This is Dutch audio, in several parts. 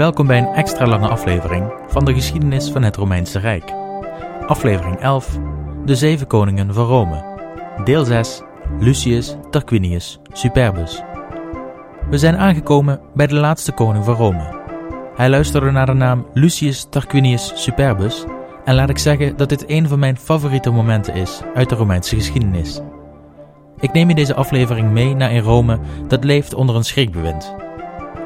welkom bij een extra lange aflevering van de geschiedenis van het Romeinse Rijk. Aflevering 11: De Zeven Koningen van Rome. Deel 6: Lucius Tarquinius Superbus. We zijn aangekomen bij de laatste koning van Rome. Hij luisterde naar de naam Lucius Tarquinius Superbus en laat ik zeggen dat dit een van mijn favoriete momenten is uit de Romeinse geschiedenis. Ik neem in deze aflevering mee naar een Rome dat leeft onder een schrikbewind.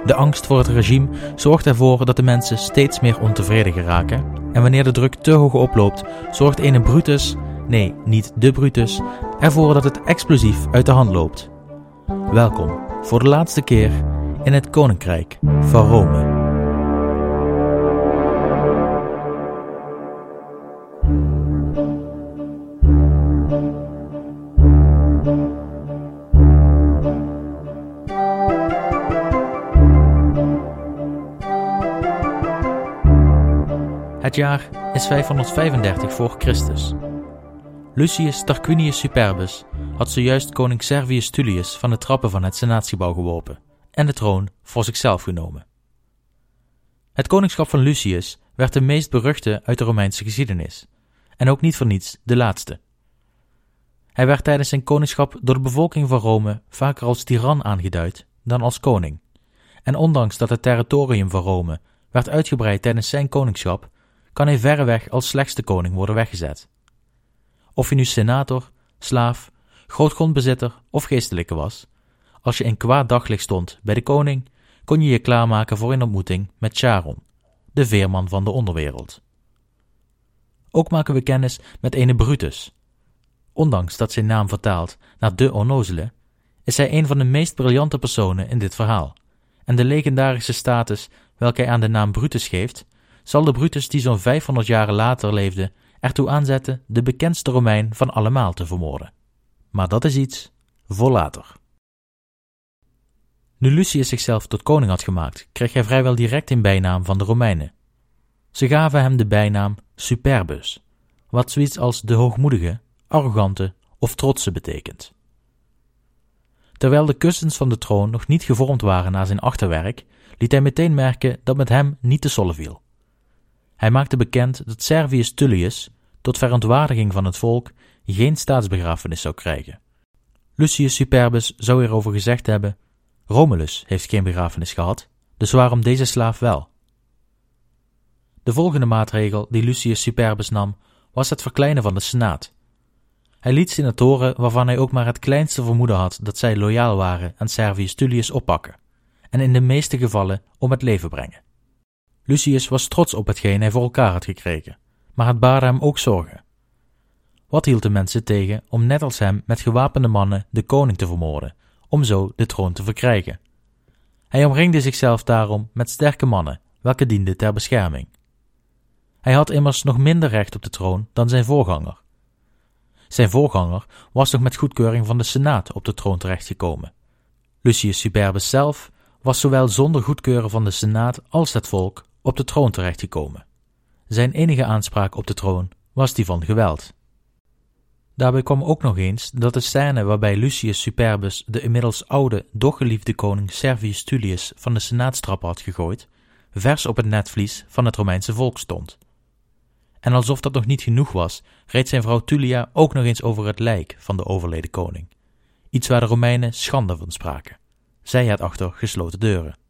De angst voor het regime zorgt ervoor dat de mensen steeds meer ontevreden geraken. En wanneer de druk te hoog oploopt, zorgt ene Brutus, nee, niet de Brutus, ervoor dat het explosief uit de hand loopt. Welkom voor de laatste keer in het Koninkrijk van Rome. Het jaar is 535 voor Christus. Lucius Tarquinius Superbus had zojuist koning Servius Tullius van de trappen van het senatiegebouw geworpen en de troon voor zichzelf genomen. Het koningschap van Lucius werd de meest beruchte uit de Romeinse geschiedenis, en ook niet voor niets de laatste. Hij werd tijdens zijn koningschap door de bevolking van Rome vaker als tiran aangeduid dan als koning, en ondanks dat het territorium van Rome werd uitgebreid tijdens zijn koningschap, kan hij verreweg als slechtste koning worden weggezet. Of je nu senator, slaaf, grootgrondbezitter of geestelijke was, als je in kwaad daglicht stond bij de koning, kon je je klaarmaken voor een ontmoeting met Charon, de veerman van de onderwereld. Ook maken we kennis met ene Brutus. Ondanks dat zijn naam vertaalt naar de onnozele, is hij een van de meest briljante personen in dit verhaal, en de legendarische status welke hij aan de naam Brutus geeft, zal de Brutus die zo'n 500 jaren later leefde ertoe aanzetten de bekendste Romein van allemaal te vermoorden. Maar dat is iets voor later. Nu Lucius zichzelf tot koning had gemaakt, kreeg hij vrijwel direct een bijnaam van de Romeinen. Ze gaven hem de bijnaam Superbus, wat zoiets als de hoogmoedige, arrogante of trotse betekent. Terwijl de kussens van de troon nog niet gevormd waren na zijn achterwerk, liet hij meteen merken dat met hem niet te sollen viel. Hij maakte bekend dat Servius Tullius, tot verontwaardiging van het volk, geen staatsbegrafenis zou krijgen. Lucius Superbus zou hierover gezegd hebben: Romulus heeft geen begrafenis gehad, dus waarom deze slaaf wel? De volgende maatregel die Lucius Superbus nam, was het verkleinen van de Senaat. Hij liet senatoren waarvan hij ook maar het kleinste vermoeden had dat zij loyaal waren aan Servius Tullius oppakken, en in de meeste gevallen om het leven brengen. Lucius was trots op hetgeen hij voor elkaar had gekregen, maar het baarde hem ook zorgen. Wat hield de mensen tegen om net als hem met gewapende mannen de koning te vermoorden, om zo de troon te verkrijgen? Hij omringde zichzelf daarom met sterke mannen, welke dienden ter bescherming. Hij had immers nog minder recht op de troon dan zijn voorganger. Zijn voorganger was nog met goedkeuring van de Senaat op de troon terechtgekomen. Lucius Superbus zelf was zowel zonder goedkeuren van de Senaat als het volk op de troon terechtgekomen. Zijn enige aanspraak op de troon was die van geweld. Daarbij kwam ook nog eens dat de scène waarbij Lucius Superbus de inmiddels oude, doch geliefde koning Servius Tullius van de senaatstrappen had gegooid, vers op het netvlies van het Romeinse volk stond. En alsof dat nog niet genoeg was, reed zijn vrouw Tullia ook nog eens over het lijk van de overleden koning. Iets waar de Romeinen schande van spraken. Zij het achter gesloten deuren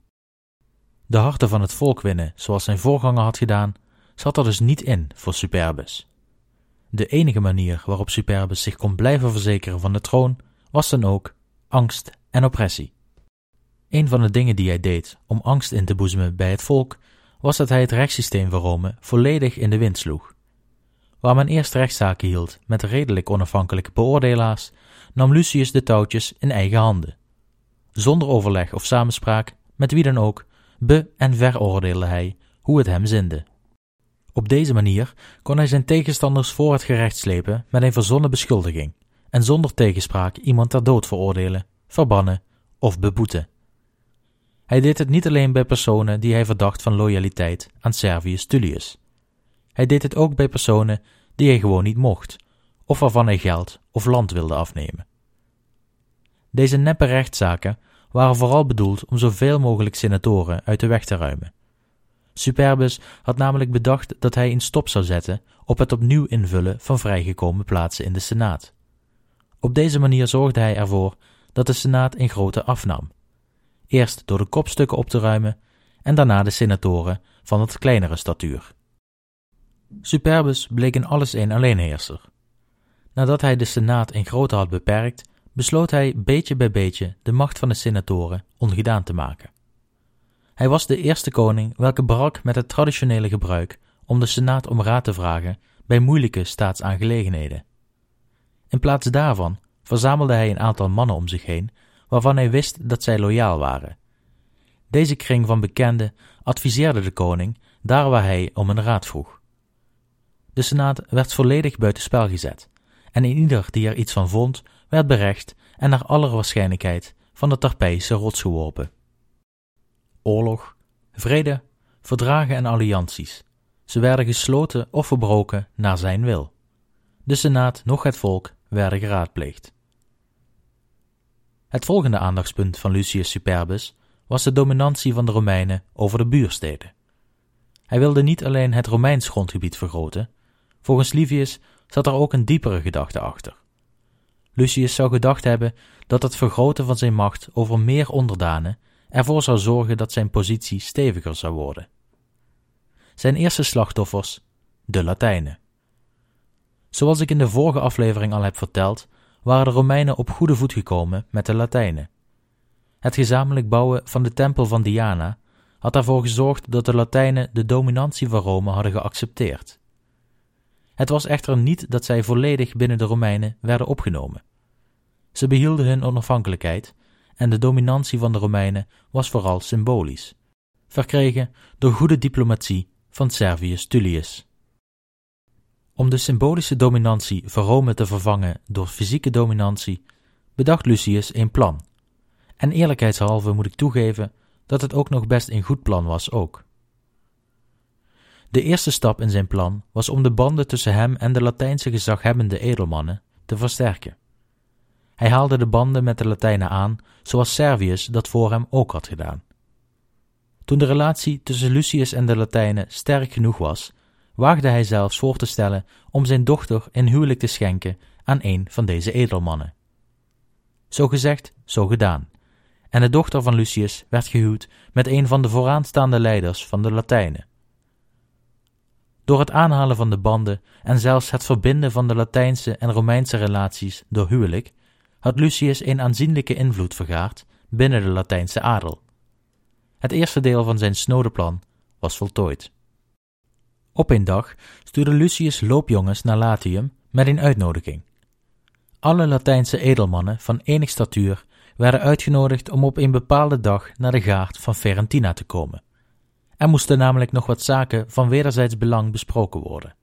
de harten van het volk winnen, zoals zijn voorganger had gedaan, zat er dus niet in voor Superbus. De enige manier waarop Superbus zich kon blijven verzekeren van de troon was dan ook angst en oppressie. Een van de dingen die hij deed om angst in te boezemen bij het volk was dat hij het rechtssysteem van Rome volledig in de wind sloeg. Waar men eerst rechtszaken hield met redelijk onafhankelijke beoordelaars, nam Lucius de touwtjes in eigen handen. Zonder overleg of samenspraak met wie dan ook be- en veroordeelde hij hoe het hem zinde. Op deze manier kon hij zijn tegenstanders voor het gerecht slepen met een verzonnen beschuldiging en zonder tegenspraak iemand ter dood veroordelen, verbannen of beboeten. Hij deed het niet alleen bij personen die hij verdacht van loyaliteit aan Servius Tullius. Hij deed het ook bij personen die hij gewoon niet mocht, of waarvan hij geld of land wilde afnemen. Deze neppe rechtszaken waren vooral bedoeld om zoveel mogelijk senatoren uit de weg te ruimen. Superbus had namelijk bedacht dat hij een stop zou zetten op het opnieuw invullen van vrijgekomen plaatsen in de Senaat. Op deze manier zorgde hij ervoor dat de Senaat in grootte afnam. Eerst door de kopstukken op te ruimen en daarna de senatoren van het kleinere statuur. Superbus bleek in alles een alleenheerser. Nadat hij de Senaat in grootte had beperkt, besloot hij beetje bij beetje de macht van de senatoren ongedaan te maken. Hij was de eerste koning welke brak met het traditionele gebruik om de Senaat om raad te vragen bij moeilijke staatsaangelegenheden. In plaats daarvan verzamelde hij een aantal mannen om zich heen waarvan hij wist dat zij loyaal waren. Deze kring van bekenden adviseerde de koning daar waar hij om een raad vroeg. De Senaat werd volledig buitenspel gezet, en ieder die er iets van vond, werd berecht en naar aller waarschijnlijkheid van de Tarpeische rots geworpen. Oorlog, vrede, verdragen en allianties, ze werden gesloten of verbroken naar zijn wil. De Senaat, nog het volk, werden geraadpleegd. Het volgende aandachtspunt van Lucius Superbus was de dominantie van de Romeinen over de buursteden. Hij wilde niet alleen het Romeins grondgebied vergroten, volgens Livius zat er ook een diepere gedachte achter. Lucius zou gedacht hebben dat het vergroten van zijn macht over meer onderdanen ervoor zou zorgen dat zijn positie steviger zou worden. Zijn eerste slachtoffers, de Latijnen. Zoals ik in de vorige aflevering al heb verteld, waren de Romeinen op goede voet gekomen met de Latijnen. Het gezamenlijk bouwen van de tempel van Diana had ervoor gezorgd dat de Latijnen de dominantie van Rome hadden geaccepteerd. Het was echter niet dat zij volledig binnen de Romeinen werden opgenomen. Ze behielden hun onafhankelijkheid en de dominantie van de Romeinen was vooral symbolisch, verkregen door goede diplomatie van Servius Tullius. Om de symbolische dominantie van Rome te vervangen door fysieke dominantie, bedacht Lucius een plan. En eerlijkheidshalve moet ik toegeven dat het ook nog best een goed plan was ook. De eerste stap in zijn plan was om de banden tussen hem en de Latijnse gezaghebbende edelmannen te versterken. Hij haalde de banden met de Latijnen aan, zoals Servius dat voor hem ook had gedaan. Toen de relatie tussen Lucius en de Latijnen sterk genoeg was, waagde hij zelfs voor te stellen om zijn dochter in huwelijk te schenken aan een van deze edelmannen. Zo gezegd, zo gedaan, en de dochter van Lucius werd gehuwd met een van de vooraanstaande leiders van de Latijnen. Door het aanhalen van de banden en zelfs het verbinden van de Latijnse en Romeinse relaties door huwelijk, had Lucius een aanzienlijke invloed vergaard binnen de Latijnse adel. Het eerste deel van zijn snode plan was voltooid. Op een dag stuurde Lucius loopjongens naar Latium met een uitnodiging. Alle Latijnse edelmannen van enig statuur werden uitgenodigd om op een bepaalde dag naar de gaard van Ferentina te komen. Er moesten namelijk nog wat zaken van wederzijds belang besproken worden.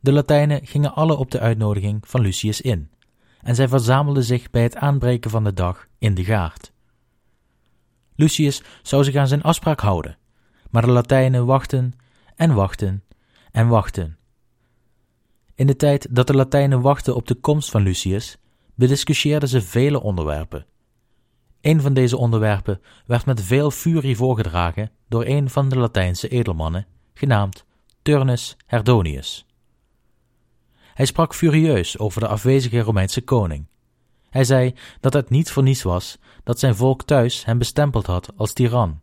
De Latijnen gingen alle op de uitnodiging van Lucius in, en zij verzamelden zich bij het aanbreken van de dag in de gaard. Lucius zou zich aan zijn afspraak houden, maar de Latijnen wachten en wachten en wachten. In de tijd dat de Latijnen wachten op de komst van Lucius, bediscussieerden ze vele onderwerpen. Een van deze onderwerpen werd met veel furie voorgedragen door een van de Latijnse edelmannen, genaamd Turnus Herdonius. Hij sprak furieus over de afwezige Romeinse koning. Hij zei dat het niet voor niets was dat zijn volk thuis hem bestempeld had als tiran.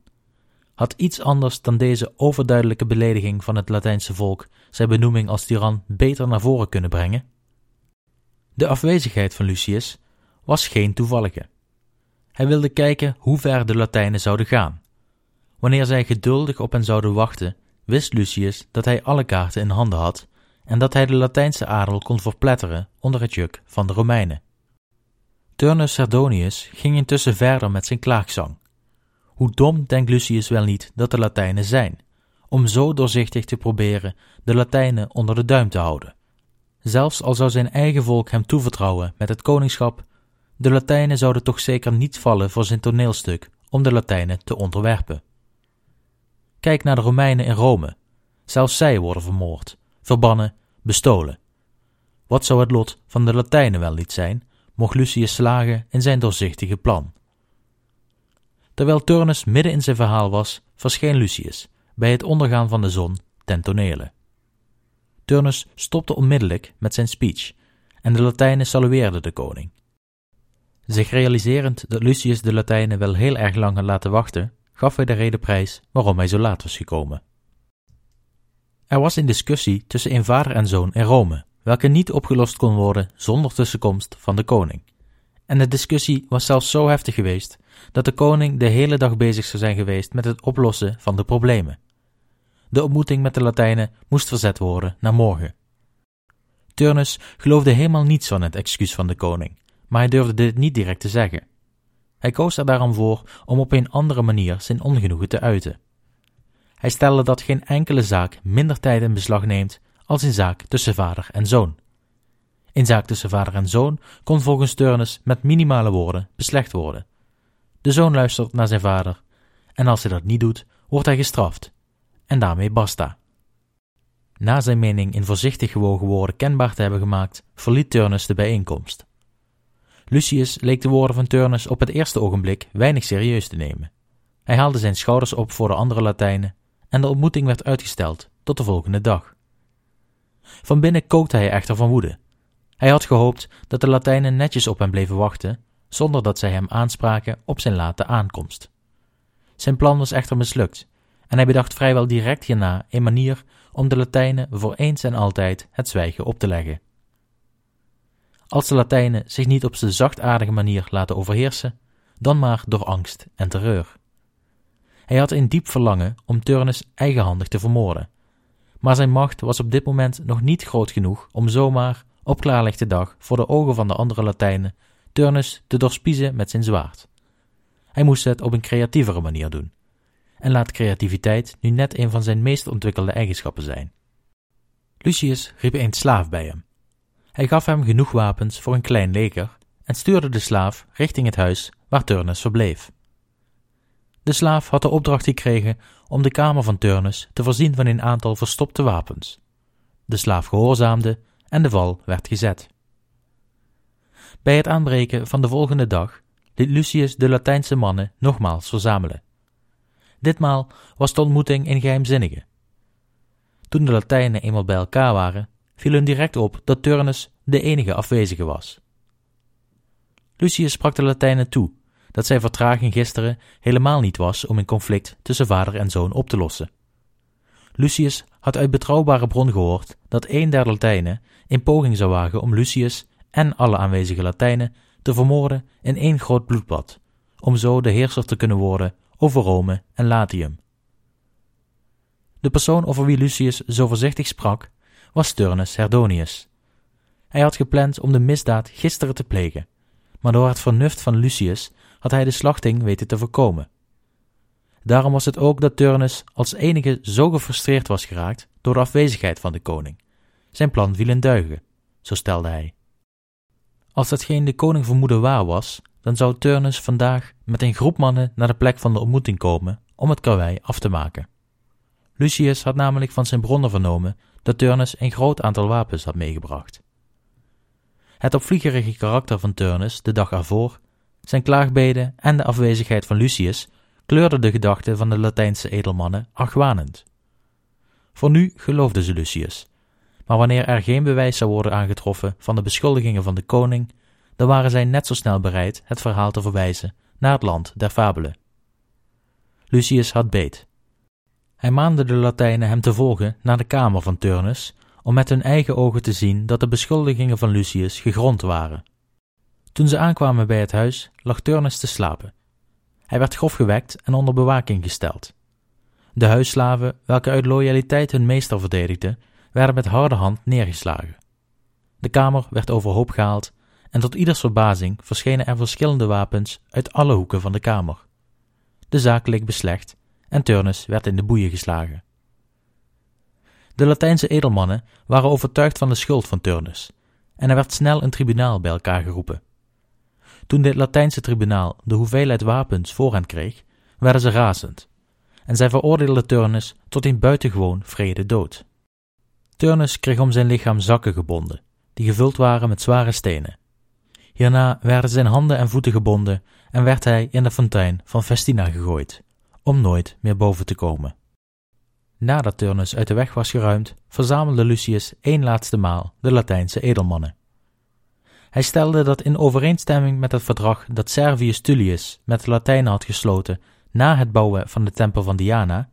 Had iets anders dan deze overduidelijke belediging van het Latijnse volk zijn benoeming als tiran beter naar voren kunnen brengen? De afwezigheid van Lucius was geen toevallige. Hij wilde kijken hoe ver de Latijnen zouden gaan. Wanneer zij geduldig op hen zouden wachten, wist Lucius dat hij alle kaarten in handen had en dat hij de Latijnse adel kon verpletteren onder het juk van de Romeinen. Turnus Sardonius ging intussen verder met zijn klaagzang. Hoe dom denkt Lucius wel niet dat de Latijnen zijn, om zo doorzichtig te proberen de Latijnen onder de duim te houden. Zelfs al zou zijn eigen volk hem toevertrouwen met het koningschap, de Latijnen zouden toch zeker niet vallen voor zijn toneelstuk om de Latijnen te onderwerpen. Kijk naar de Romeinen in Rome. Zelfs zij worden vermoord, verbannen, bestolen. Wat zou het lot van de Latijnen wel niet zijn, mocht Lucius slagen in zijn doorzichtige plan? Terwijl Turnus midden in zijn verhaal was, verscheen Lucius bij het ondergaan van de zon ten tonele. Turnus stopte onmiddellijk met zijn speech en de Latijnen salueerden de koning. Zich realiserend dat Lucius de Latijnen wel heel erg lang had laten wachten, gaf hij de reden prijs waarom hij zo laat was gekomen. Er was een discussie tussen een vader en zoon in Rome, welke niet opgelost kon worden zonder tussenkomst van de koning. En de discussie was zelfs zo heftig geweest dat de koning de hele dag bezig zou zijn geweest met het oplossen van de problemen. De ontmoeting met de Latijnen moest verzet worden naar morgen. Turnus geloofde helemaal niets van het excuus van de koning, maar hij durfde dit niet direct te zeggen. Hij koos er daarom voor om op een andere manier zijn ongenoegen te uiten. Hij stelde dat geen enkele zaak minder tijd in beslag neemt als een zaak tussen vader en zoon. Een zaak tussen vader en zoon kon volgens Turnus met minimale woorden beslecht worden. De zoon luistert naar zijn vader, en als hij dat niet doet, wordt hij gestraft. En daarmee basta. Na zijn mening in voorzichtig gewogen woorden kenbaar te hebben gemaakt, verliet Turnus de bijeenkomst. Lucius leek de woorden van Turnus op het eerste ogenblik weinig serieus te nemen. Hij haalde zijn schouders op voor de andere Latijnen en de ontmoeting werd uitgesteld tot de volgende dag. Van binnen kookte hij echter van woede. Hij had gehoopt dat de Latijnen netjes op hem bleven wachten, zonder dat zij hem aanspraken op zijn late aankomst. Zijn plan was echter mislukt, en hij bedacht vrijwel direct hierna een manier om de Latijnen voor eens en altijd het zwijgen op te leggen. Als de Latijnen zich niet op zijn zachtaardige manier laten overheersen, dan maar door angst en terreur. Hij had een diep verlangen om Turnus eigenhandig te vermoorden, maar zijn macht was op dit moment nog niet groot genoeg om zomaar op klaarlichte dag voor de ogen van de andere Latijnen Turnus te doorspiezen met zijn zwaard. Hij moest het op een creatievere manier doen, en laat creativiteit nu net een van zijn meest ontwikkelde eigenschappen zijn. Lucius riep een slaaf bij hem. Hij gaf hem genoeg wapens voor een klein leger en stuurde de slaaf richting het huis waar Turnus verbleef. De slaaf had de opdracht gekregen om de kamer van Turnus te voorzien van een aantal verstopte wapens. De slaaf gehoorzaamde en de val werd gezet. Bij het aanbreken van de volgende dag liet Lucius de Latijnse mannen nogmaals verzamelen. Ditmaal was de ontmoeting een geheimzinnige. Toen de Latijnen eenmaal bij elkaar waren, viel hun direct op dat Turnus de enige afwezige was. Lucius sprak de Latijnen toe dat zijn vertraging gisteren helemaal niet was om een conflict tussen vader en zoon op te lossen. Lucius had uit betrouwbare bron gehoord dat een der Latijnen in poging zou wagen om Lucius en alle aanwezige Latijnen te vermoorden in één groot bloedbad, om zo de heerser te kunnen worden over Rome en Latium. De persoon over wie Lucius zo voorzichtig sprak, was Turnus Herdonius. Hij had gepland om de misdaad gisteren te plegen, maar door het vernuft van Lucius had hij de slachting weten te voorkomen. Daarom was het ook dat Turnus als enige zo gefrustreerd was geraakt door de afwezigheid van de koning. Zijn plan viel in duigen, zo stelde hij. Als datgene de koning vermoedde waar was, dan zou Turnus vandaag met een groep mannen naar de plek van de ontmoeting komen om het karwei af te maken. Lucius had namelijk van zijn bronnen vernomen dat Turnus een groot aantal wapens had meegebracht. Het opvliegerige karakter van Turnus de dag ervoor, zijn klaagbeden en de afwezigheid van Lucius kleurden de gedachten van de Latijnse edelmannen argwanend. Voor nu geloofden ze Lucius, maar wanneer er geen bewijs zou worden aangetroffen van de beschuldigingen van de koning, dan waren zij net zo snel bereid het verhaal te verwijzen naar het land der fabelen. Lucius had beet. Hij maande de Latijnen hem te volgen naar de kamer van Turnus, om met hun eigen ogen te zien dat de beschuldigingen van Lucius gegrond waren. Toen ze aankwamen bij het huis, lag Turnus te slapen. Hij werd grof gewekt en onder bewaking gesteld. De huisslaven, welke uit loyaliteit hun meester verdedigden, werden met harde hand neergeslagen. De kamer werd overhoop gehaald en tot ieders verbazing verschenen er verschillende wapens uit alle hoeken van de kamer. De zaak leek beslecht en Turnus werd in de boeien geslagen. De Latijnse edelmannen waren overtuigd van de schuld van Turnus en er werd snel een tribunaal bij elkaar geroepen. Toen dit Latijnse tribunaal de hoeveelheid wapens voor hen kreeg, werden ze razend en zij veroordeelden Turnus tot een buitengewoon vrede dood. Turnus kreeg om zijn lichaam zakken gebonden, die gevuld waren met zware stenen. Hierna werden zijn handen en voeten gebonden en werd hij in de fontein van Festina gegooid, om nooit meer boven te komen. nadat Turnus uit de weg was geruimd, verzamelde Lucius één laatste maal de Latijnse edelmannen. Hij stelde dat in overeenstemming met het verdrag dat Servius Tullius met de Latijnen had gesloten na het bouwen van de tempel van Diana,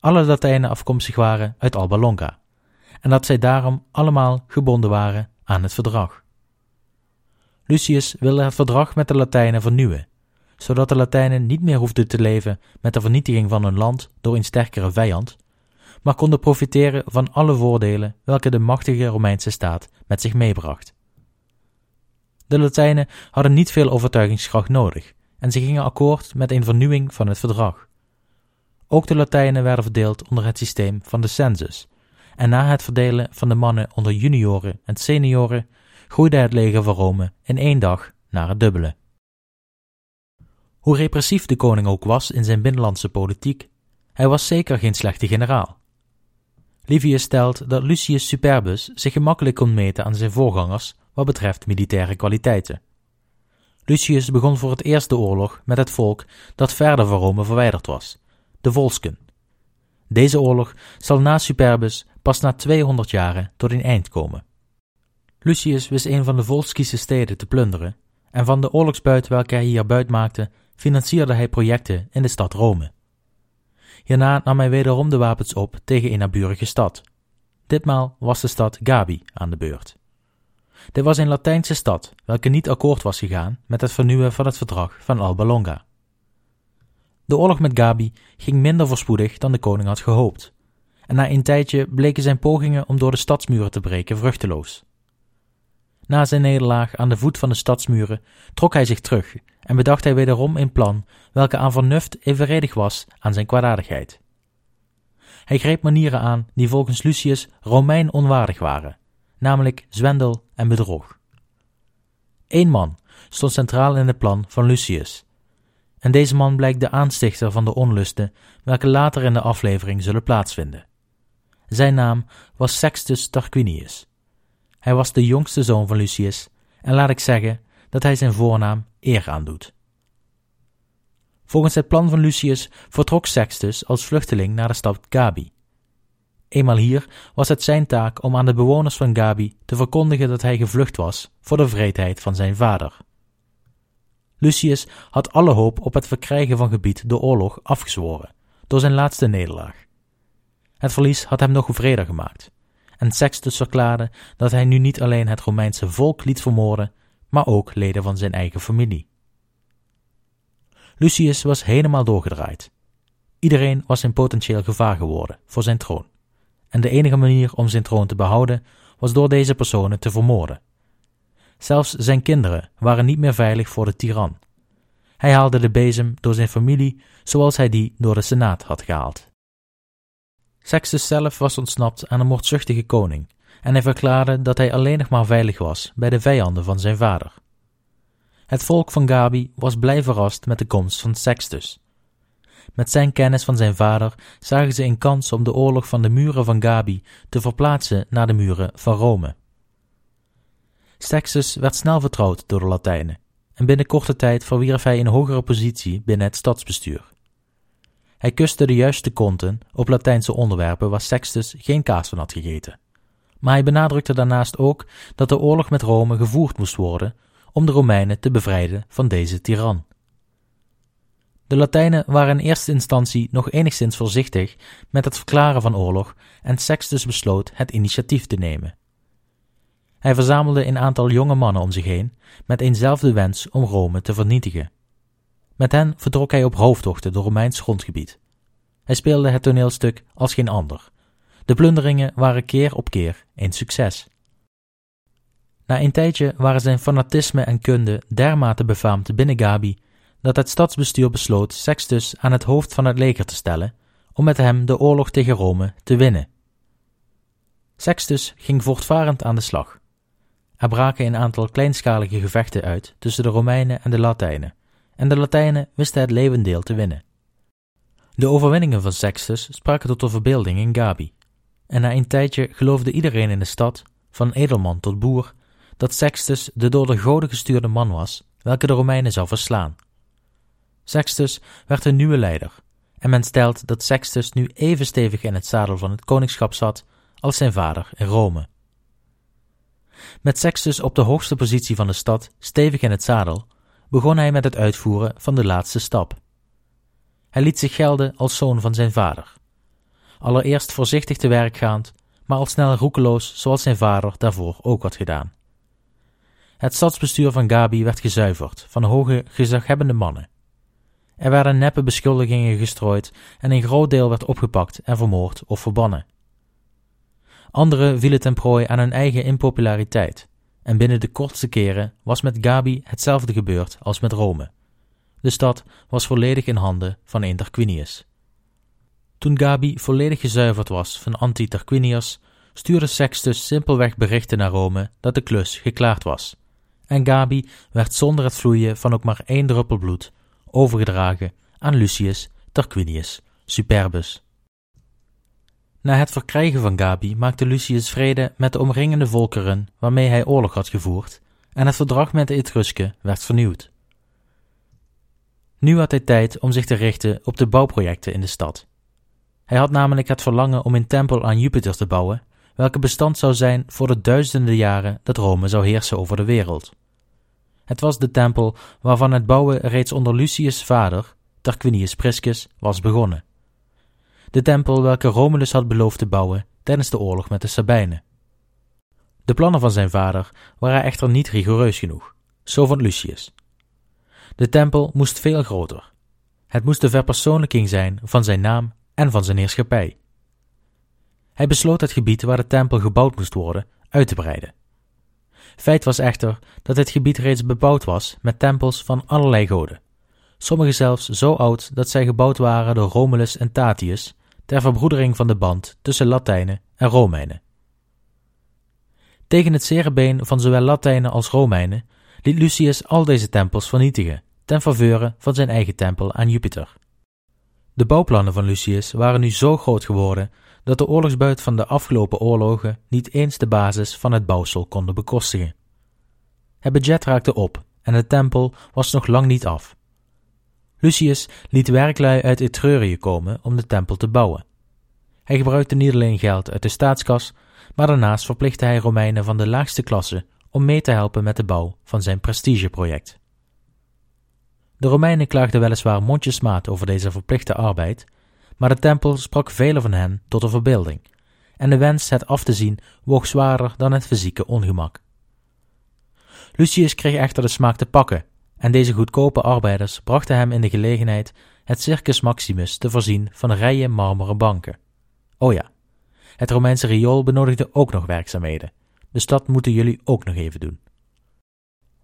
alle Latijnen afkomstig waren uit Alba Longa, en dat zij daarom allemaal gebonden waren aan het verdrag. Lucius wilde het verdrag met de Latijnen vernieuwen, zodat de Latijnen niet meer hoefden te leven met de vernietiging van hun land door een sterkere vijand, maar konden profiteren van alle voordelen welke de machtige Romeinse staat met zich meebracht. De Latijnen hadden niet veel overtuigingskracht nodig en ze gingen akkoord met een vernieuwing van het verdrag. Ook de Latijnen werden verdeeld onder het systeem van de census, en na het verdelen van de mannen onder junioren en senioren groeide het leger van Rome in één dag naar het dubbele. Hoe repressief de koning ook was in zijn binnenlandse politiek, hij was zeker geen slechte generaal. Livius stelt dat Lucius Superbus zich gemakkelijk kon meten aan zijn voorgangers wat betreft militaire kwaliteiten. Lucius begon voor het eerst de oorlog met het volk dat verder van Rome verwijderd was, de Volsken. Deze oorlog zal na Superbus pas na 200 jaren tot een eind komen. Lucius wist een van de Volskische steden te plunderen, en van de oorlogsbuit welke hij hier buit maakte, financierde hij projecten in de stad Rome. Hierna nam hij wederom de wapens op tegen een naburige stad. Ditmaal was de stad Gabi aan de beurt. Dit was een Latijnse stad, welke niet akkoord was gegaan met het vernieuwen van het verdrag van Alba Longa. De oorlog met Gabi ging minder voorspoedig dan de koning had gehoopt, en na een tijdje bleken zijn pogingen om door de stadsmuren te breken vruchteloos. Na zijn nederlaag aan de voet van de stadsmuren trok hij zich terug en bedacht hij wederom een plan welke aan vernuft evenredig was aan zijn kwaadaardigheid. Hij greep manieren aan die volgens Lucius Romein onwaardig waren, namelijk zwendel en bedrog. Eén man stond centraal in het plan van Lucius, en deze man blijkt de aanstichter van de onlusten welke later in de aflevering zullen plaatsvinden. Zijn naam was Sextus Tarquinius. Hij was de jongste zoon van Lucius, en laat ik zeggen dat hij zijn voornaam eer aandoet. Volgens het plan van Lucius vertrok Sextus als vluchteling naar de stad Gabi. Eenmaal hier was het zijn taak om aan de bewoners van Gabi te verkondigen dat hij gevlucht was voor de vreedheid van zijn vader. Lucius had alle hoop op het verkrijgen van gebied door oorlog afgezworen, door zijn laatste nederlaag. Het verlies had hem nog vreder gemaakt, en Sextus verklaarde dat hij nu niet alleen het Romeinse volk liet vermoorden, maar ook leden van zijn eigen familie. Lucius was helemaal doorgedraaid. Iedereen was in potentieel gevaar geworden voor zijn troon, en de enige manier om zijn troon te behouden was door deze personen te vermoorden. Zelfs zijn kinderen waren niet meer veilig voor de tiran. Hij haalde de bezem door zijn familie zoals hij die door de senaat had gehaald. Sextus zelf was ontsnapt aan een moordzuchtige koning en hij verklaarde dat hij alleen nog maar veilig was bij de vijanden van zijn vader. Het volk van Gabi was blij verrast met de komst van Sextus. Met zijn kennis van zijn vader zagen ze een kans om de oorlog van de muren van Gabi te verplaatsen naar de muren van Rome. Sextus werd snel vertrouwd door de Latijnen en binnen korte tijd verwierf hij een hogere positie binnen het stadsbestuur. Hij kuste de juiste konten op Latijnse onderwerpen waar Sextus geen kaas van had gegeten. Maar hij benadrukte daarnaast ook dat de oorlog met Rome gevoerd moest worden om de Romeinen te bevrijden van deze tiran. De Latijnen waren in eerste instantie nog enigszins voorzichtig met het verklaren van oorlog en Sextus besloot het initiatief te nemen. Hij verzamelde een aantal jonge mannen om zich heen met eenzelfde wens om Rome te vernietigen. Met hen vertrok hij op hoofdtochten door Romeins grondgebied. Hij speelde het toneelstuk als geen ander. De plunderingen waren keer op keer een succes. Na een tijdje waren zijn fanatisme en kunde dermate befaamd binnen Gabi dat het stadsbestuur besloot Sextus aan het hoofd van het leger te stellen om met hem de oorlog tegen Rome te winnen. Sextus ging voortvarend aan de slag. Er braken een aantal kleinschalige gevechten uit tussen de Romeinen en de Latijnen, en de Latijnen wisten het levendeel te winnen. De overwinningen van Sextus spraken tot de verbeelding in Gabi, en na een tijdje geloofde iedereen in de stad, van edelman tot boer, dat Sextus de door de goden gestuurde man was, welke de Romeinen zou verslaan. Sextus werd een nieuwe leider, en men stelt dat Sextus nu even stevig in het zadel van het koningschap zat als zijn vader in Rome. Met Sextus op de hoogste positie van de stad stevig in het zadel, begon hij met het uitvoeren van de laatste stap. Hij liet zich gelden als zoon van zijn vader. Allereerst voorzichtig te werk gaand, maar al snel roekeloos zoals zijn vader daarvoor ook had gedaan. Het stadsbestuur van Gabi werd gezuiverd van hoge, gezaghebbende mannen. Er werden neppe beschuldigingen gestrooid en een groot deel werd opgepakt en vermoord of verbannen. Anderen vielen ten prooi aan hun eigen impopulariteit, en binnen de kortste keren was met Gabi hetzelfde gebeurd als met Rome. De stad was volledig in handen van een Tarquinius. Toen Gabi volledig gezuiverd was van anti-Tarquinius, stuurde Sextus simpelweg berichten naar Rome dat de klus geklaard was. En Gabi werd zonder het vloeien van ook maar één druppel bloed overgedragen aan Lucius Tarquinius Superbus. Na het verkrijgen van Gabi maakte Lucius vrede met de omringende volkeren waarmee hij oorlog had gevoerd, en het verdrag met de Etrusken werd vernieuwd. Nu had hij tijd om zich te richten op de bouwprojecten in de stad. Hij had namelijk het verlangen om een tempel aan Jupiter te bouwen, welke bestand zou zijn voor de duizenden jaren dat Rome zou heersen over de wereld. Het was de tempel waarvan het bouwen reeds onder Lucius' vader, Tarquinius Priscus, was begonnen. De tempel welke Romulus had beloofd te bouwen tijdens de oorlog met de Sabijnen. De plannen van zijn vader waren echter niet rigoureus genoeg, zo vond Lucius. De tempel moest veel groter. Het moest de verpersoonlijking zijn van zijn naam en van zijn heerschappij. Hij besloot het gebied waar de tempel gebouwd moest worden uit te breiden. Feit was echter dat het gebied reeds bebouwd was met tempels van allerlei goden, sommige zelfs zo oud dat zij gebouwd waren door Romulus en Tatius ter verbroedering van de band tussen Latijnen en Romeinen. Tegen het zere been van zowel Latijnen als Romeinen liet Lucius al deze tempels vernietigen, ten faveur van zijn eigen tempel aan Jupiter. De bouwplannen van Lucius waren nu zo groot geworden dat de oorlogsbuit van de afgelopen oorlogen niet eens de basis van het bouwsel konden bekostigen. Het budget raakte op en de tempel was nog lang niet af. Lucius liet werklui uit Etrurië komen om de tempel te bouwen. Hij gebruikte niet alleen geld uit de staatskas, maar daarnaast verplichtte hij Romeinen van de laagste klasse om mee te helpen met de bouw van zijn prestigeproject. De Romeinen klaagden weliswaar mondjesmaat over deze verplichte arbeid, maar de tempel sprak velen van hen tot de verbeelding, en de wens het af te zien woog zwaarder dan het fysieke ongemak. Lucius kreeg echter de smaak te pakken, en deze goedkope arbeiders brachten hem in de gelegenheid het Circus Maximus te voorzien van rijen marmeren banken. Oh ja, het Romeinse riool benodigde ook nog werkzaamheden, dus dat moeten jullie ook nog even doen.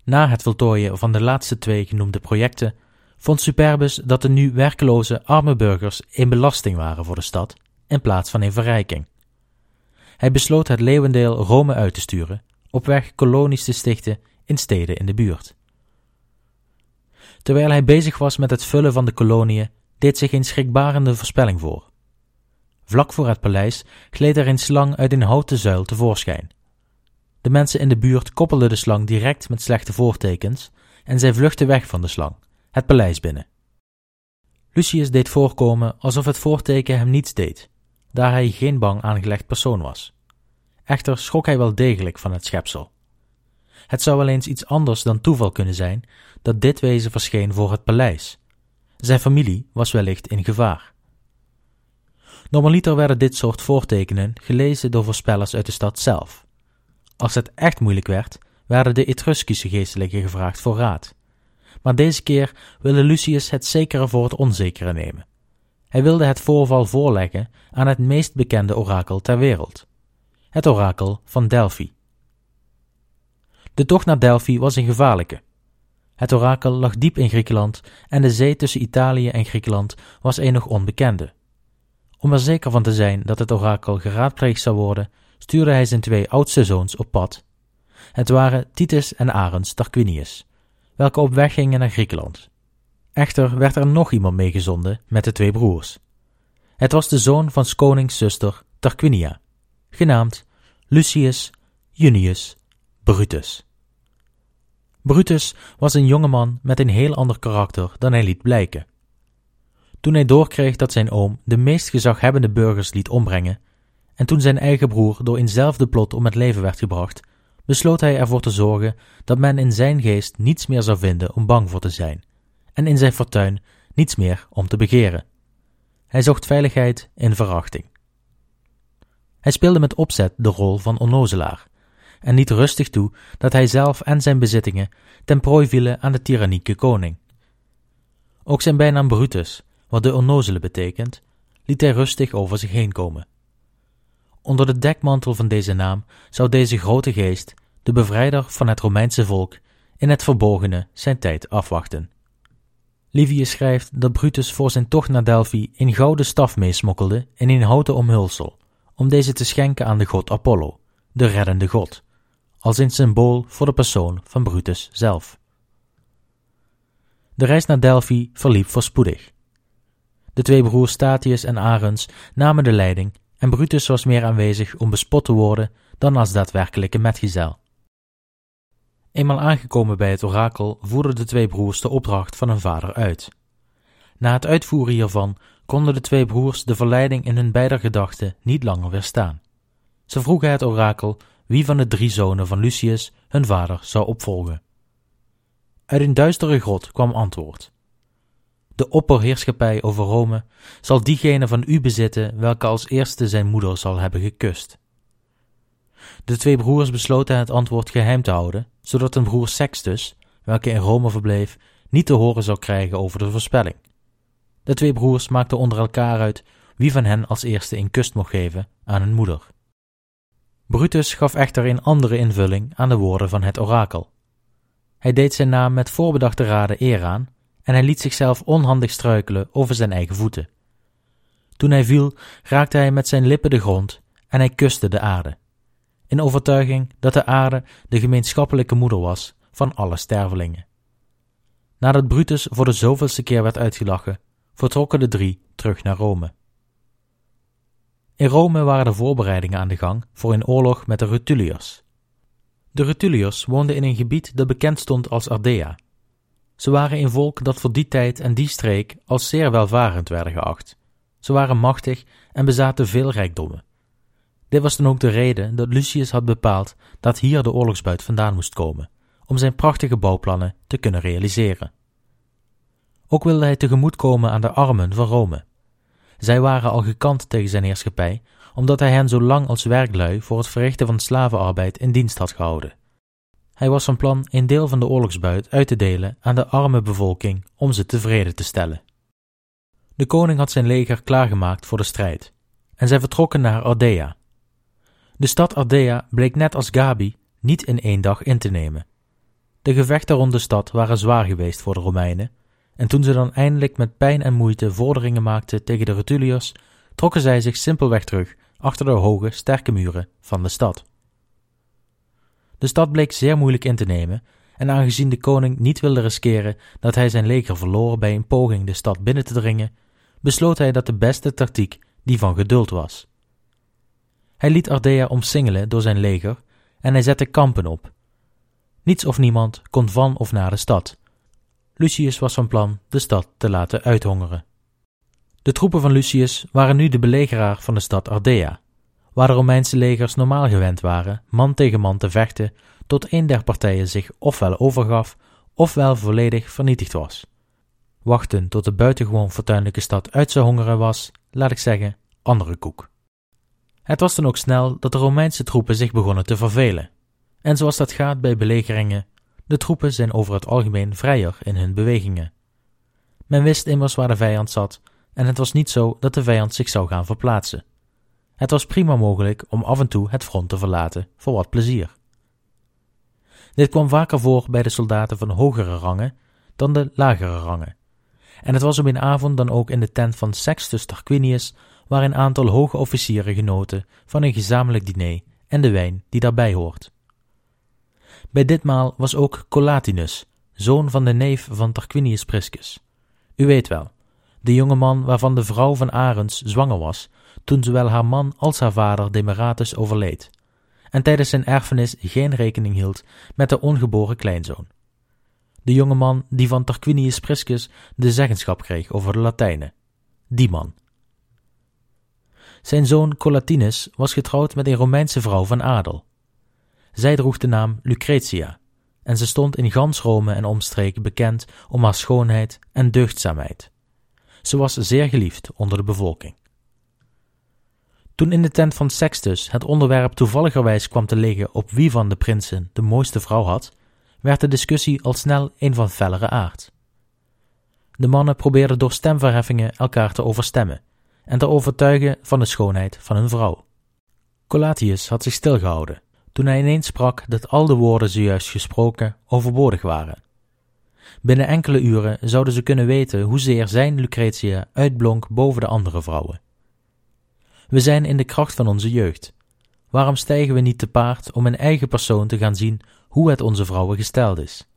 Na het voltooien van de laatste twee genoemde projecten vond Superbus dat de nu werkeloze arme burgers een belasting waren voor de stad in plaats van een verrijking. Hij besloot het leeuwendeel Rome uit te sturen, op weg kolonies te stichten in steden in de buurt. Terwijl hij bezig was met het vullen van de koloniën, deed zich een schrikbarende voorspelling voor. Vlak voor het paleis gleed er een slang uit een houten zuil tevoorschijn. De mensen in de buurt koppelden de slang direct met slechte voortekens en zij vluchtten weg van de slang, het paleis binnen. Lucius deed voorkomen alsof het voorteken hem niets deed, daar hij geen bang aangelegd persoon was. Echter schrok hij wel degelijk van het schepsel. Het zou wel eens iets anders dan toeval kunnen zijn dat dit wezen verscheen voor het paleis. Zijn familie was wellicht in gevaar. Normaliter werden dit soort voortekenen gelezen door voorspellers uit de stad zelf. Als het echt moeilijk werd, werden de Etruskische geestelijken gevraagd voor raad. Maar deze keer wilde Lucius het zekere voor het onzekere nemen. Hij wilde het voorval voorleggen aan het meest bekende orakel ter wereld: het orakel van Delphi. De tocht naar Delphi was een gevaarlijke. Het orakel lag diep in Griekenland en de zee tussen Italië en Griekenland was een nog onbekende. Om er zeker van te zijn dat het orakel geraadpleegd zou worden, stuurde hij zijn twee oudste zoons op pad. Het waren Titus en Arens Tarquinius, welke op weg gingen naar Griekenland. Echter werd er nog iemand meegezonden met de twee broers. Het was de zoon van konings zuster Tarquinia, genaamd Lucius Junius Brutus. Brutus was een jongeman met een heel ander karakter dan hij liet blijken. Toen hij doorkreeg dat zijn oom de meest gezaghebbende burgers liet ombrengen, en toen zijn eigen broer door eenzelfde plot om het leven werd gebracht, besloot hij ervoor te zorgen dat men in zijn geest niets meer zou vinden om bang voor te zijn, en in zijn fortuin niets meer om te begeren. Hij zocht veiligheid in verachting. Hij speelde met opzet de rol van onnozelaar, en liet rustig toe dat hij zelf en zijn bezittingen ten prooi vielen aan de tyrannieke koning. Ook zijn bijnaam Brutus, wat de onnozele betekent, liet hij rustig over zich heen komen. Onder de dekmantel van deze naam zou deze grote geest, de bevrijder van het Romeinse volk, in het verborgene zijn tijd afwachten. Livius schrijft dat Brutus voor zijn tocht naar Delphi een gouden staf meesmokkelde in een houten omhulsel, om deze te schenken aan de god Apollo, de reddende god, als een symbool voor de persoon van Brutus zelf. De reis naar Delphi verliep voorspoedig. De twee broers Statius en Arens namen de leiding en Brutus was meer aanwezig om bespot te worden dan als daadwerkelijke metgezel. Eenmaal aangekomen bij het orakel voerden de twee broers de opdracht van hun vader uit. Na het uitvoeren hiervan konden de twee broers de verleiding in hun beider gedachten niet langer weerstaan. Ze vroegen het orakel wie van de drie zonen van Lucius hun vader zou opvolgen. Uit een duistere grot kwam antwoord. De opperheerschappij over Rome zal diegene van u bezitten welke als eerste zijn moeder zal hebben gekust. De twee broers besloten het antwoord geheim te houden, zodat hun broer Sextus, welke in Rome verbleef, niet te horen zou krijgen over de voorspelling. De twee broers maakten onder elkaar uit wie van hen als eerste een kust mocht geven aan hun moeder. Brutus gaf echter een andere invulling aan de woorden van het orakel. Hij deed zijn naam met voorbedachte raden eer aan en hij liet zichzelf onhandig struikelen over zijn eigen voeten. Toen hij viel, raakte hij met zijn lippen de grond en hij kuste de aarde, in overtuiging dat de aarde de gemeenschappelijke moeder was van alle stervelingen. Nadat Brutus voor de zoveelste keer werd uitgelachen, vertrokken de drie terug naar Rome. In Rome waren de voorbereidingen aan de gang voor een oorlog met de Rutuliërs. De Rutuliërs woonden in een gebied dat bekend stond als Ardea. Ze waren een volk dat voor die tijd en die streek als zeer welvarend werden geacht. Ze waren machtig en bezaten veel rijkdommen. Dit was dan ook de reden dat Lucius had bepaald dat hier de oorlogsbuit vandaan moest komen, om zijn prachtige bouwplannen te kunnen realiseren. Ook wilde hij tegemoetkomen aan de armen van Rome. Zij waren al gekant tegen zijn heerschappij, omdat hij hen zo lang als werklui voor het verrichten van slavenarbeid in dienst had gehouden. Hij was van plan een deel van de oorlogsbuit uit te delen aan de arme bevolking om ze tevreden te stellen. De koning had zijn leger klaargemaakt voor de strijd, en zij vertrokken naar Ardea. De stad Ardea bleek net als Gabi niet in één dag in te nemen. De gevechten rond de stad waren zwaar geweest voor de Romeinen, en toen ze dan eindelijk met pijn en moeite vorderingen maakten tegen de Rutuliërs, trokken zij zich simpelweg terug achter de hoge, sterke muren van de stad. De stad bleek zeer moeilijk in te nemen, en aangezien de koning niet wilde riskeren dat hij zijn leger verloor bij een poging de stad binnen te dringen, besloot hij dat de beste tactiek die van geduld was. Hij liet Ardea omsingelen door zijn leger en hij zette kampen op. Niets of niemand kon van of naar de stad. Lucius was van plan de stad te laten uithongeren. De troepen van Lucius waren nu de belegeraar van de stad Ardea, waar de Romeinse legers normaal gewend waren man tegen man te vechten tot een der partijen zich ofwel overgaf ofwel volledig vernietigd was. Wachten tot de buitengewoon fortuinlijke stad uit zou hongeren was, laat ik zeggen, andere koek. Het was dan ook snel dat de Romeinse troepen zich begonnen te vervelen. En zoals dat gaat bij belegeringen, de troepen zijn over het algemeen vrijer in hun bewegingen. Men wist immers waar de vijand zat, en het was niet zo dat de vijand zich zou gaan verplaatsen. Het was prima mogelijk om af en toe het front te verlaten voor wat plezier. Dit kwam vaker voor bij de soldaten van hogere rangen dan de lagere rangen. En het was op een avond dan ook in de tent van Sextus Tarquinius, waar een aantal hoge officieren genoten van een gezamenlijk diner en de wijn die daarbij hoort. Bij ditmaal was ook Collatinus, zoon van de neef van Tarquinius Priscus. U weet wel, de jonge man waarvan de vrouw van Arens zwanger was toen zowel haar man als haar vader Demaratus overleed, en tijdens zijn erfenis geen rekening hield met de ongeboren kleinzoon. De jonge man die van Tarquinius Priscus de zeggenschap kreeg over de Latijnen, die man. Zijn zoon Collatinus was getrouwd met een Romeinse vrouw van adel. Zij droeg de naam Lucretia, en ze stond in gans Rome en omstreken bekend om haar schoonheid en deugdzaamheid. Ze was zeer geliefd onder de bevolking. Toen in de tent van Sextus het onderwerp toevalligerwijs kwam te liggen op wie van de prinsen de mooiste vrouw had, werd de discussie al snel een van fellere aard. De mannen probeerden door stemverheffingen elkaar te overstemmen en te overtuigen van de schoonheid van hun vrouw. Colatius had zich stilgehouden toen hij ineens sprak dat al de woorden zojuist gesproken overbodig waren. Binnen enkele uren zouden ze kunnen weten hoezeer zijn Lucretia uitblonk boven de andere vrouwen. We zijn in de kracht van onze jeugd. Waarom stijgen we niet te paard om in eigen persoon te gaan zien hoe het onze vrouwen gesteld is?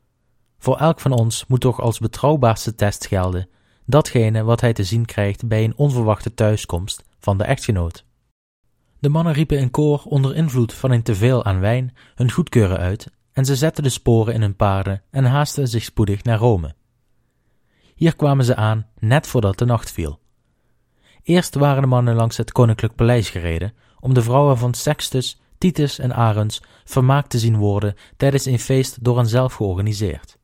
Voor elk van ons moet toch als betrouwbaarste test gelden datgene wat hij te zien krijgt bij een onverwachte thuiskomst van de echtgenoot. De mannen riepen in koor onder invloed van een teveel aan wijn hun goedkeuren uit en ze zetten de sporen in hun paarden en haasten zich spoedig naar Rome. Hier kwamen ze aan net voordat de nacht viel. Eerst waren de mannen langs het koninklijk paleis gereden om de vrouwen van Sextus, Titus en Arens vermaakt te zien worden tijdens een feest door hen zelf georganiseerd.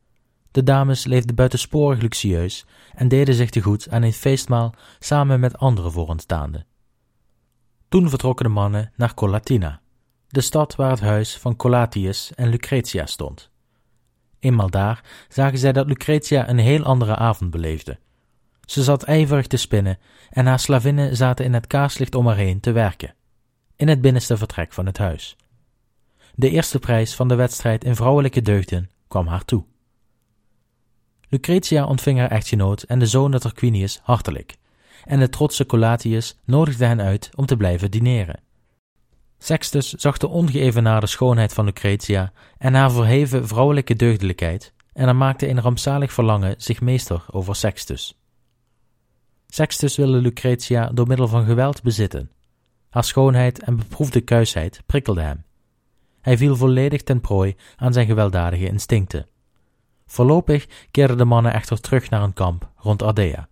De dames leefden buitensporig luxueus en deden zich te goed aan een feestmaal samen met andere vooraanstaanden. Toen vertrokken de mannen naar Collatina, de stad waar het huis van Collatius en Lucretia stond. Eenmaal daar zagen zij dat Lucretia een heel andere avond beleefde. Ze zat ijverig te spinnen en haar slavinnen zaten in het kaarslicht om haar heen te werken, in het binnenste vertrek van het huis. De eerste prijs van de wedstrijd in vrouwelijke deugden kwam haar toe. Lucretia ontving haar echtgenoot en de zoon de Tarquinius hartelijk, en de trotse Colatius nodigde hen uit om te blijven dineren. Sextus zag de ongeëvenaarde schoonheid van Lucretia en haar verheven vrouwelijke deugdelijkheid, en er maakte een rampzalig verlangen zich meester over Sextus. Sextus wilde Lucretia door middel van geweld bezitten. Haar schoonheid en beproefde kuisheid prikkelden hem. Hij viel volledig ten prooi aan zijn gewelddadige instincten. Voorlopig keerden de mannen echter terug naar hun kamp rond Ardea.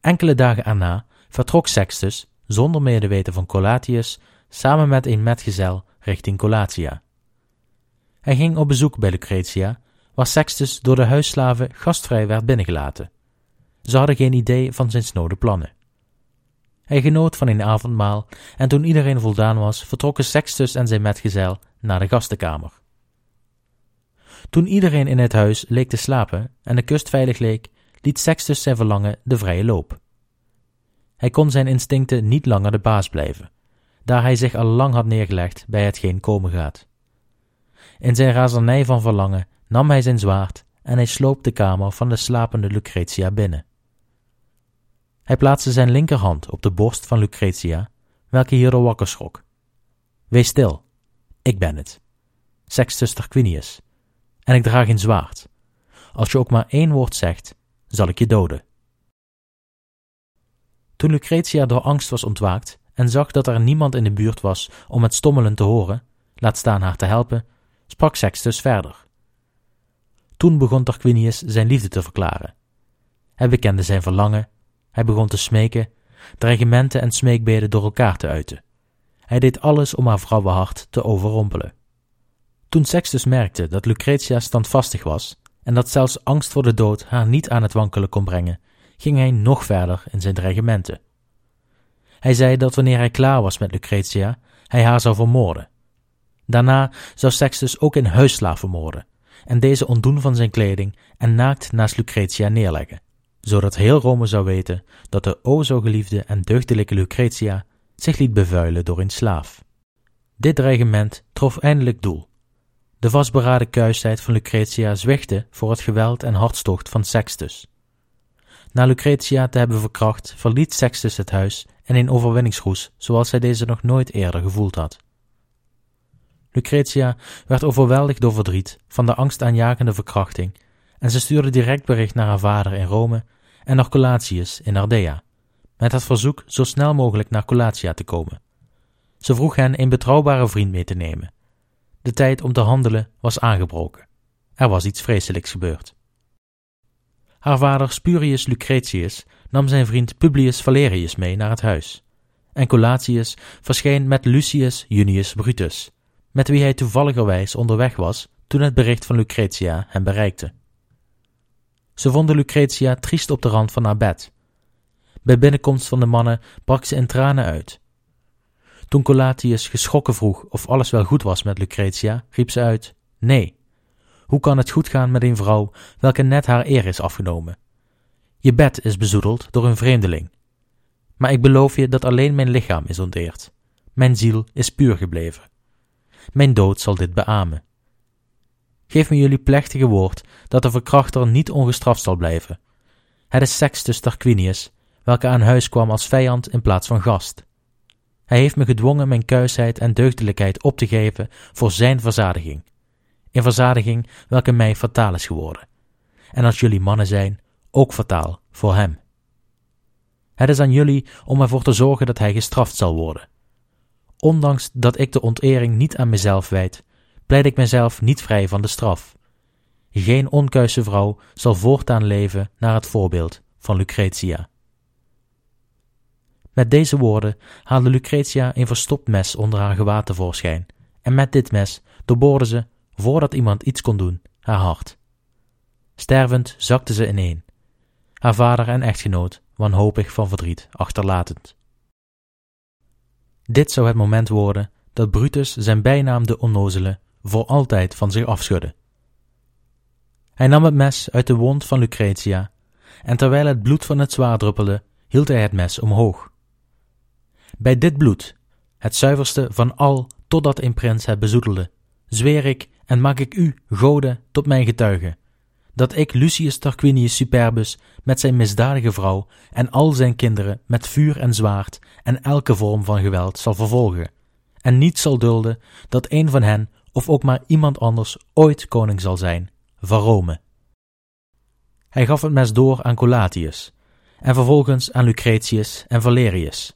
Enkele dagen erna vertrok Sextus, zonder medeweten van Colatius, samen met een metgezel richting Colatia. Hij ging op bezoek bij Lucretia, waar Sextus door de huisslaven gastvrij werd binnengelaten. Ze hadden geen idee van zijn snode plannen. Hij genoot van een avondmaal en toen iedereen voldaan was, vertrokken Sextus en zijn metgezel naar de gastenkamer. Toen iedereen in het huis leek te slapen en de kust veilig leek, liet Sextus zijn verlangen de vrije loop. Hij kon zijn instincten niet langer de baas blijven, daar hij zich al lang had neergelegd bij hetgeen komen gaat. In zijn razernij van verlangen nam hij zijn zwaard en hij sloop de kamer van de slapende Lucretia binnen. Hij plaatste zijn linkerhand op de borst van Lucretia, welke hierdoor wakker schrok. Wees stil, ik ben het, Sextus Tarquinius, en ik draag een zwaard. Als je ook maar één woord zegt, zal ik je doden. Toen Lucretia door angst was ontwaakt en zag dat er niemand in de buurt was om het stommelen te horen, laat staan haar te helpen, sprak Sextus verder. Toen begon Tarquinius zijn liefde te verklaren. Hij bekende zijn verlangen, hij begon te smeken, dreigementen en smeekbeden door elkaar te uiten. Hij deed alles om haar vrouwenhart te overrompelen. Toen Sextus merkte dat Lucretia standvastig was en dat zelfs angst voor de dood haar niet aan het wankelen kon brengen, ging hij nog verder in zijn dreigementen. Hij zei dat wanneer hij klaar was met Lucretia, hij haar zou vermoorden. Daarna zou Sextus ook een huisslaaf vermoorden en deze ontdoen van zijn kleding en naakt naast Lucretia neerleggen, zodat heel Rome zou weten dat de o zo geliefde en deugdelijke Lucretia zich liet bevuilen door een slaaf. Dit dreigement trof eindelijk doel. De vastberaden kuisheid van Lucretia zwichtte voor het geweld en hartstocht van Sextus. Na Lucretia te hebben verkracht, verliet Sextus het huis in een overwinningsroes zoals hij deze nog nooit eerder gevoeld had. Lucretia werd overweldigd door verdriet van de angstaanjagende verkrachting en ze stuurde direct bericht naar haar vader in Rome en naar Colatius in Ardea, met het verzoek zo snel mogelijk naar Colatia te komen. Ze vroeg hen een betrouwbare vriend mee te nemen. De tijd om te handelen was aangebroken. Er was iets vreselijks gebeurd. Haar vader Spurius Lucretius nam zijn vriend Publius Valerius mee naar het huis. En Colatius verscheen met Lucius Junius Brutus, met wie hij toevalligerwijs onderweg was toen het bericht van Lucretia hem bereikte. Ze vonden Lucretia triest op de rand van haar bed. Bij binnenkomst van de mannen brak ze in tranen uit. Toen Colatius geschrokken vroeg of alles wel goed was met Lucretia, riep ze uit: Nee. Hoe kan het goed gaan met een vrouw welke net haar eer is afgenomen? Je bed is bezoedeld door een vreemdeling. Maar ik beloof je dat alleen mijn lichaam is onteerd. Mijn ziel is puur gebleven. Mijn dood zal dit beamen. Geef me jullie plechtige woord dat de verkrachter niet ongestraft zal blijven. Het is Sextus Tarquinius, welke aan huis kwam als vijand in plaats van gast. Hij heeft me gedwongen mijn kuisheid en deugdelijkheid op te geven voor zijn verzadiging. Een verzadiging welke mij fataal is geworden. En als jullie mannen zijn, ook fataal voor hem. Het is aan jullie om ervoor te zorgen dat hij gestraft zal worden. Ondanks dat ik de ontering niet aan mezelf wijd, pleit ik mezelf niet vrij van de straf. Geen onkuise vrouw zal voortaan leven naar het voorbeeld van Lucretia. Met deze woorden haalde Lucretia een verstopt mes onder haar gewaad tevoorschijn, en met dit mes doorboorde ze, voordat iemand iets kon doen, haar hart. Stervend zakte ze ineen, haar vader en echtgenoot wanhopig van verdriet achterlatend. Dit zou het moment worden dat Brutus zijn bijnaam de onnozele voor altijd van zich afschudde. Hij nam het mes uit de wond van Lucretia, en terwijl het bloed van het zwaard druppelde, hield hij het mes omhoog. Bij dit bloed, het zuiverste van al totdat een prins het bezoedelde, zweer ik en maak ik u, goden, tot mijn getuige, dat ik Lucius Tarquinius Superbus met zijn misdadige vrouw en al zijn kinderen met vuur en zwaard en elke vorm van geweld zal vervolgen, en niet zal dulden dat een van hen of ook maar iemand anders ooit koning zal zijn van Rome. Hij gaf het mes door aan Colatius en vervolgens aan Lucretius en Valerius.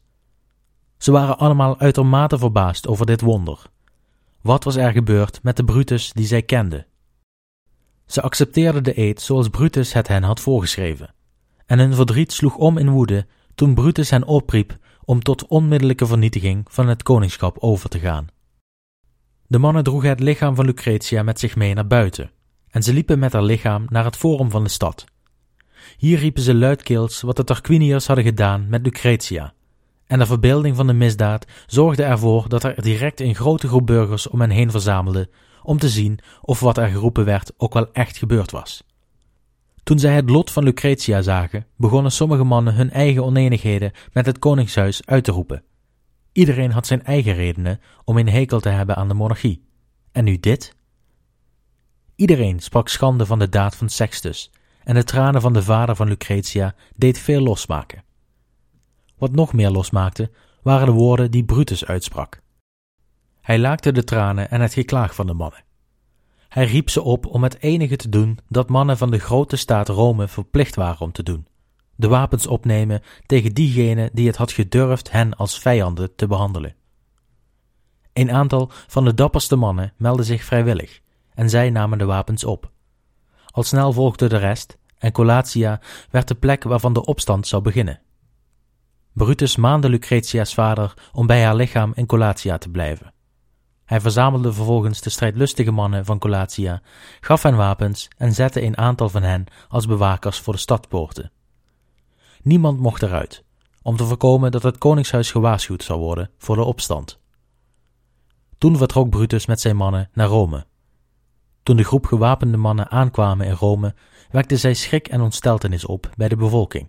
Ze waren allemaal uitermate verbaasd over dit wonder. Wat was er gebeurd met de Brutus die zij kenden? Ze accepteerden de eed zoals Brutus het hen had voorgeschreven, en hun verdriet sloeg om in woede toen Brutus hen opriep om tot onmiddellijke vernietiging van het koningschap over te gaan. De mannen droegen het lichaam van Lucretia met zich mee naar buiten, en ze liepen met haar lichaam naar het forum van de stad. Hier riepen ze luidkeels wat de Tarquiniërs hadden gedaan met Lucretia, en de verbeelding van de misdaad zorgde ervoor dat er direct een grote groep burgers om hen heen verzamelde om te zien of wat er geroepen werd ook wel echt gebeurd was. Toen zij het lot van Lucretia zagen, begonnen sommige mannen hun eigen oneenigheden met het koningshuis uit te roepen. Iedereen had zijn eigen redenen om een hekel te hebben aan de monarchie. En nu dit? Iedereen sprak schande van de daad van Sextus, en de tranen van de vader van Lucretia deed veel losmaken. Wat nog meer losmaakte, waren de woorden die Brutus uitsprak. Hij laakte de tranen en het geklaag van de mannen. Hij riep ze op om het enige te doen dat mannen van de grote staat Rome verplicht waren om te doen: de wapens opnemen tegen diegene die het had gedurfd hen als vijanden te behandelen. Een aantal van de dapperste mannen meldde zich vrijwillig en zij namen de wapens op. Al snel volgde de rest en Colatia werd de plek waarvan de opstand zou beginnen. Brutus maande Lucretia's vader om bij haar lichaam in Colatia te blijven. Hij verzamelde vervolgens de strijdlustige mannen van Colatia, gaf hen wapens en zette een aantal van hen als bewakers voor de stadpoorten. Niemand mocht eruit, om te voorkomen dat het koningshuis gewaarschuwd zou worden voor de opstand. Toen vertrok Brutus met zijn mannen naar Rome. Toen de groep gewapende mannen aankwamen in Rome, wekte zij schrik en ontsteltenis op bij de bevolking.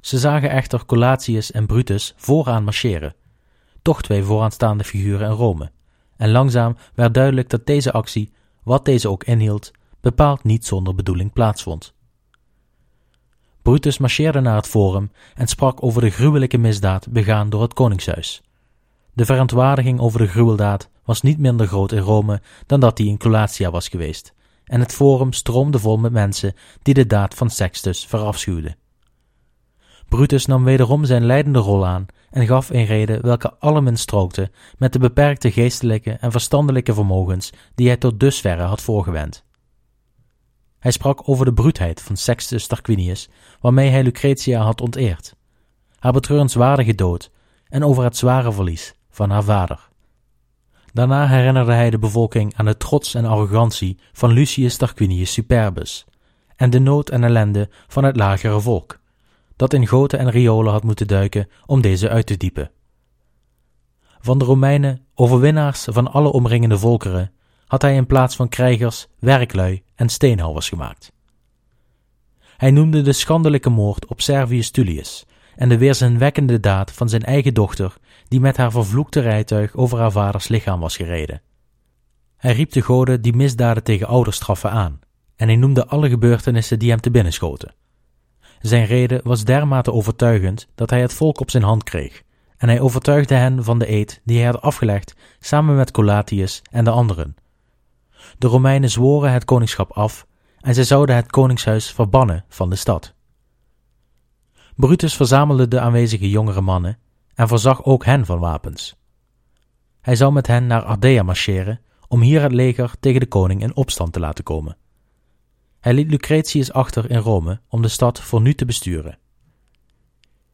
Ze zagen echter Colatius en Brutus vooraan marcheren, toch twee vooraanstaande figuren in Rome, en langzaam werd duidelijk dat deze actie, wat deze ook inhield, bepaald niet zonder bedoeling plaatsvond. Brutus marcheerde naar het forum en sprak over de gruwelijke misdaad begaan door het koningshuis. De verontwaardiging over de gruweldaad was niet minder groot in Rome dan dat die in Colatia was geweest, en het forum stroomde vol met mensen die de daad van Sextus verafschuwden. Brutus nam wederom zijn leidende rol aan en gaf een reden welke allemin strookte met de beperkte geestelijke en verstandelijke vermogens die hij tot dusverre had voorgewend. Hij sprak over de bruutheid van Sextus Tarquinius, waarmee hij Lucretia had onteerd, haar betreurenswaardige dood en over het zware verlies van haar vader. Daarna herinnerde hij de bevolking aan de trots en arrogantie van Lucius Tarquinius Superbus en de nood en ellende van het lagere volk, dat in goten en riolen had moeten duiken om deze uit te diepen. Van de Romeinen, overwinnaars van alle omringende volkeren, had hij in plaats van krijgers werklui en steenhouwers gemaakt. Hij noemde de schandelijke moord op Servius Tullius en de weerzinwekkende daad van zijn eigen dochter, die met haar vervloekte rijtuig over haar vaders lichaam was gereden. Hij riep de goden die misdaden tegen ouders straffen aan, en hij noemde alle gebeurtenissen die hem te binnen schoten. Zijn reden was dermate overtuigend dat hij het volk op zijn hand kreeg, en hij overtuigde hen van de eed die hij had afgelegd samen met Colatius en de anderen. De Romeinen zworen het koningschap af en zij zouden het koningshuis verbannen van de stad. Brutus verzamelde de aanwezige jongere mannen en voorzag ook hen van wapens. Hij zou met hen naar Ardea marcheren om hier het leger tegen de koning in opstand te laten komen. Hij liet Lucretius achter in Rome om de stad voor nu te besturen.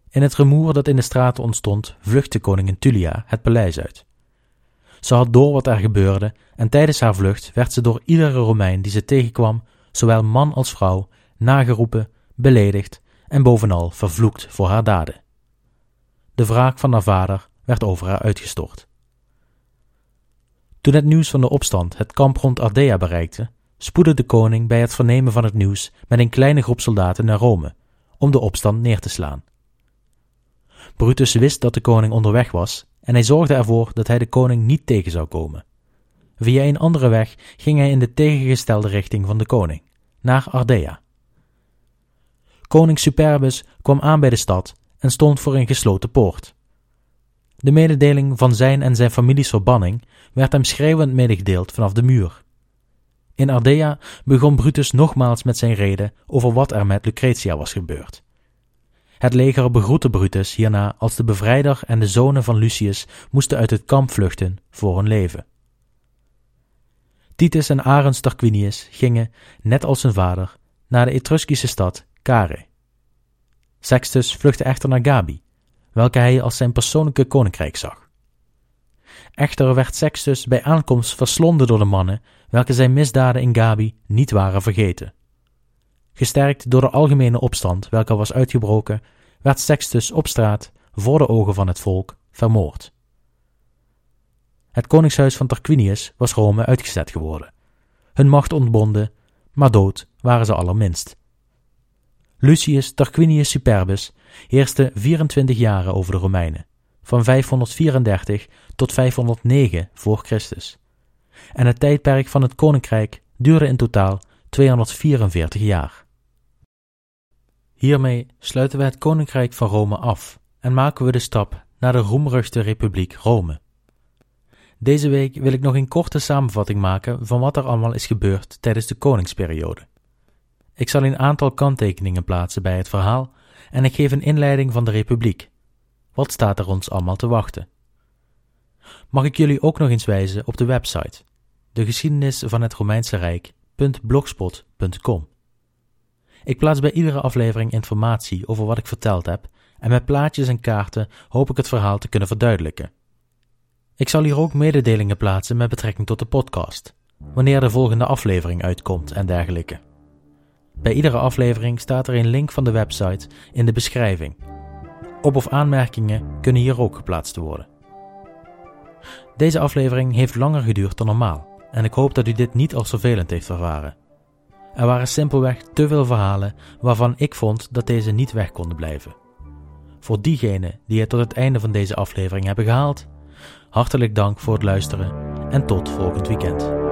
In het rumoer dat in de straten ontstond, vluchtte koningin Tullia het paleis uit. Ze had door wat er gebeurde en tijdens haar vlucht werd ze door iedere Romein die ze tegenkwam, zowel man als vrouw, nageroepen, beledigd en bovenal vervloekt voor haar daden. De wraak van haar vader werd over haar uitgestort. Toen het nieuws van de opstand het kamp rond Ardea bereikte, spoedde de koning bij het vernemen van het nieuws met een kleine groep soldaten naar Rome, om de opstand neer te slaan. Brutus wist dat de koning onderweg was en hij zorgde ervoor dat hij de koning niet tegen zou komen. Via een andere weg ging hij in de tegengestelde richting van de koning, naar Ardea. Koning Superbus kwam aan bij de stad en stond voor een gesloten poort. De mededeling van zijn en zijn families verbanning werd hem schreeuwend medegedeeld vanaf de muur. In Ardea begon Brutus nogmaals met zijn reden over wat er met Lucretia was gebeurd. Het leger begroette Brutus hierna als de bevrijder en de zonen van Lucius moesten uit het kamp vluchten voor hun leven. Titus en Arens Tarquinius gingen, net als zijn vader, naar de Etruskische stad Care. Sextus vluchtte echter naar Gabi, welke hij als zijn persoonlijke koninkrijk zag. Echter werd Sextus bij aankomst verslonden door de mannen, welke zijn misdaden in Gabi niet waren vergeten. Gesterkt door de algemene opstand welke was uitgebroken, werd Sextus op straat, voor de ogen van het volk, vermoord. Het koningshuis van Tarquinius was Rome uitgezet geworden. Hun macht ontbonden, maar dood waren ze allerminst. Lucius Tarquinius Superbus heerste 24 jaren over de Romeinen, van 534 tot 509 voor Christus. En het tijdperk van het koninkrijk duurde in totaal 244 jaar. Hiermee sluiten we het Koninkrijk van Rome af en maken we de stap naar de roemruchte Republiek Rome. Deze week wil ik nog een korte samenvatting maken van wat er allemaal is gebeurd tijdens de koningsperiode. Ik zal een aantal kanttekeningen plaatsen bij het verhaal en ik geef een inleiding van de Republiek. Wat staat er ons allemaal te wachten? Mag ik jullie ook nog eens wijzen op de website de geschiedenis van het Romeinse Rijk.blogspot.com. Ik plaats bij iedere aflevering informatie over wat ik verteld heb en met plaatjes en kaarten hoop ik het verhaal te kunnen verduidelijken. Ik zal hier ook mededelingen plaatsen met betrekking tot de podcast, wanneer de volgende aflevering uitkomt en dergelijke. Bij iedere aflevering staat er een link van de website in de beschrijving. Op- of aanmerkingen kunnen hier ook geplaatst worden. Deze aflevering heeft langer geduurd dan normaal en ik hoop dat u dit niet als vervelend heeft ervaren. Er waren simpelweg te veel verhalen waarvan ik vond dat deze niet weg konden blijven. Voor diegenen die het tot het einde van deze aflevering hebben gehaald, hartelijk dank voor het luisteren en tot volgend weekend.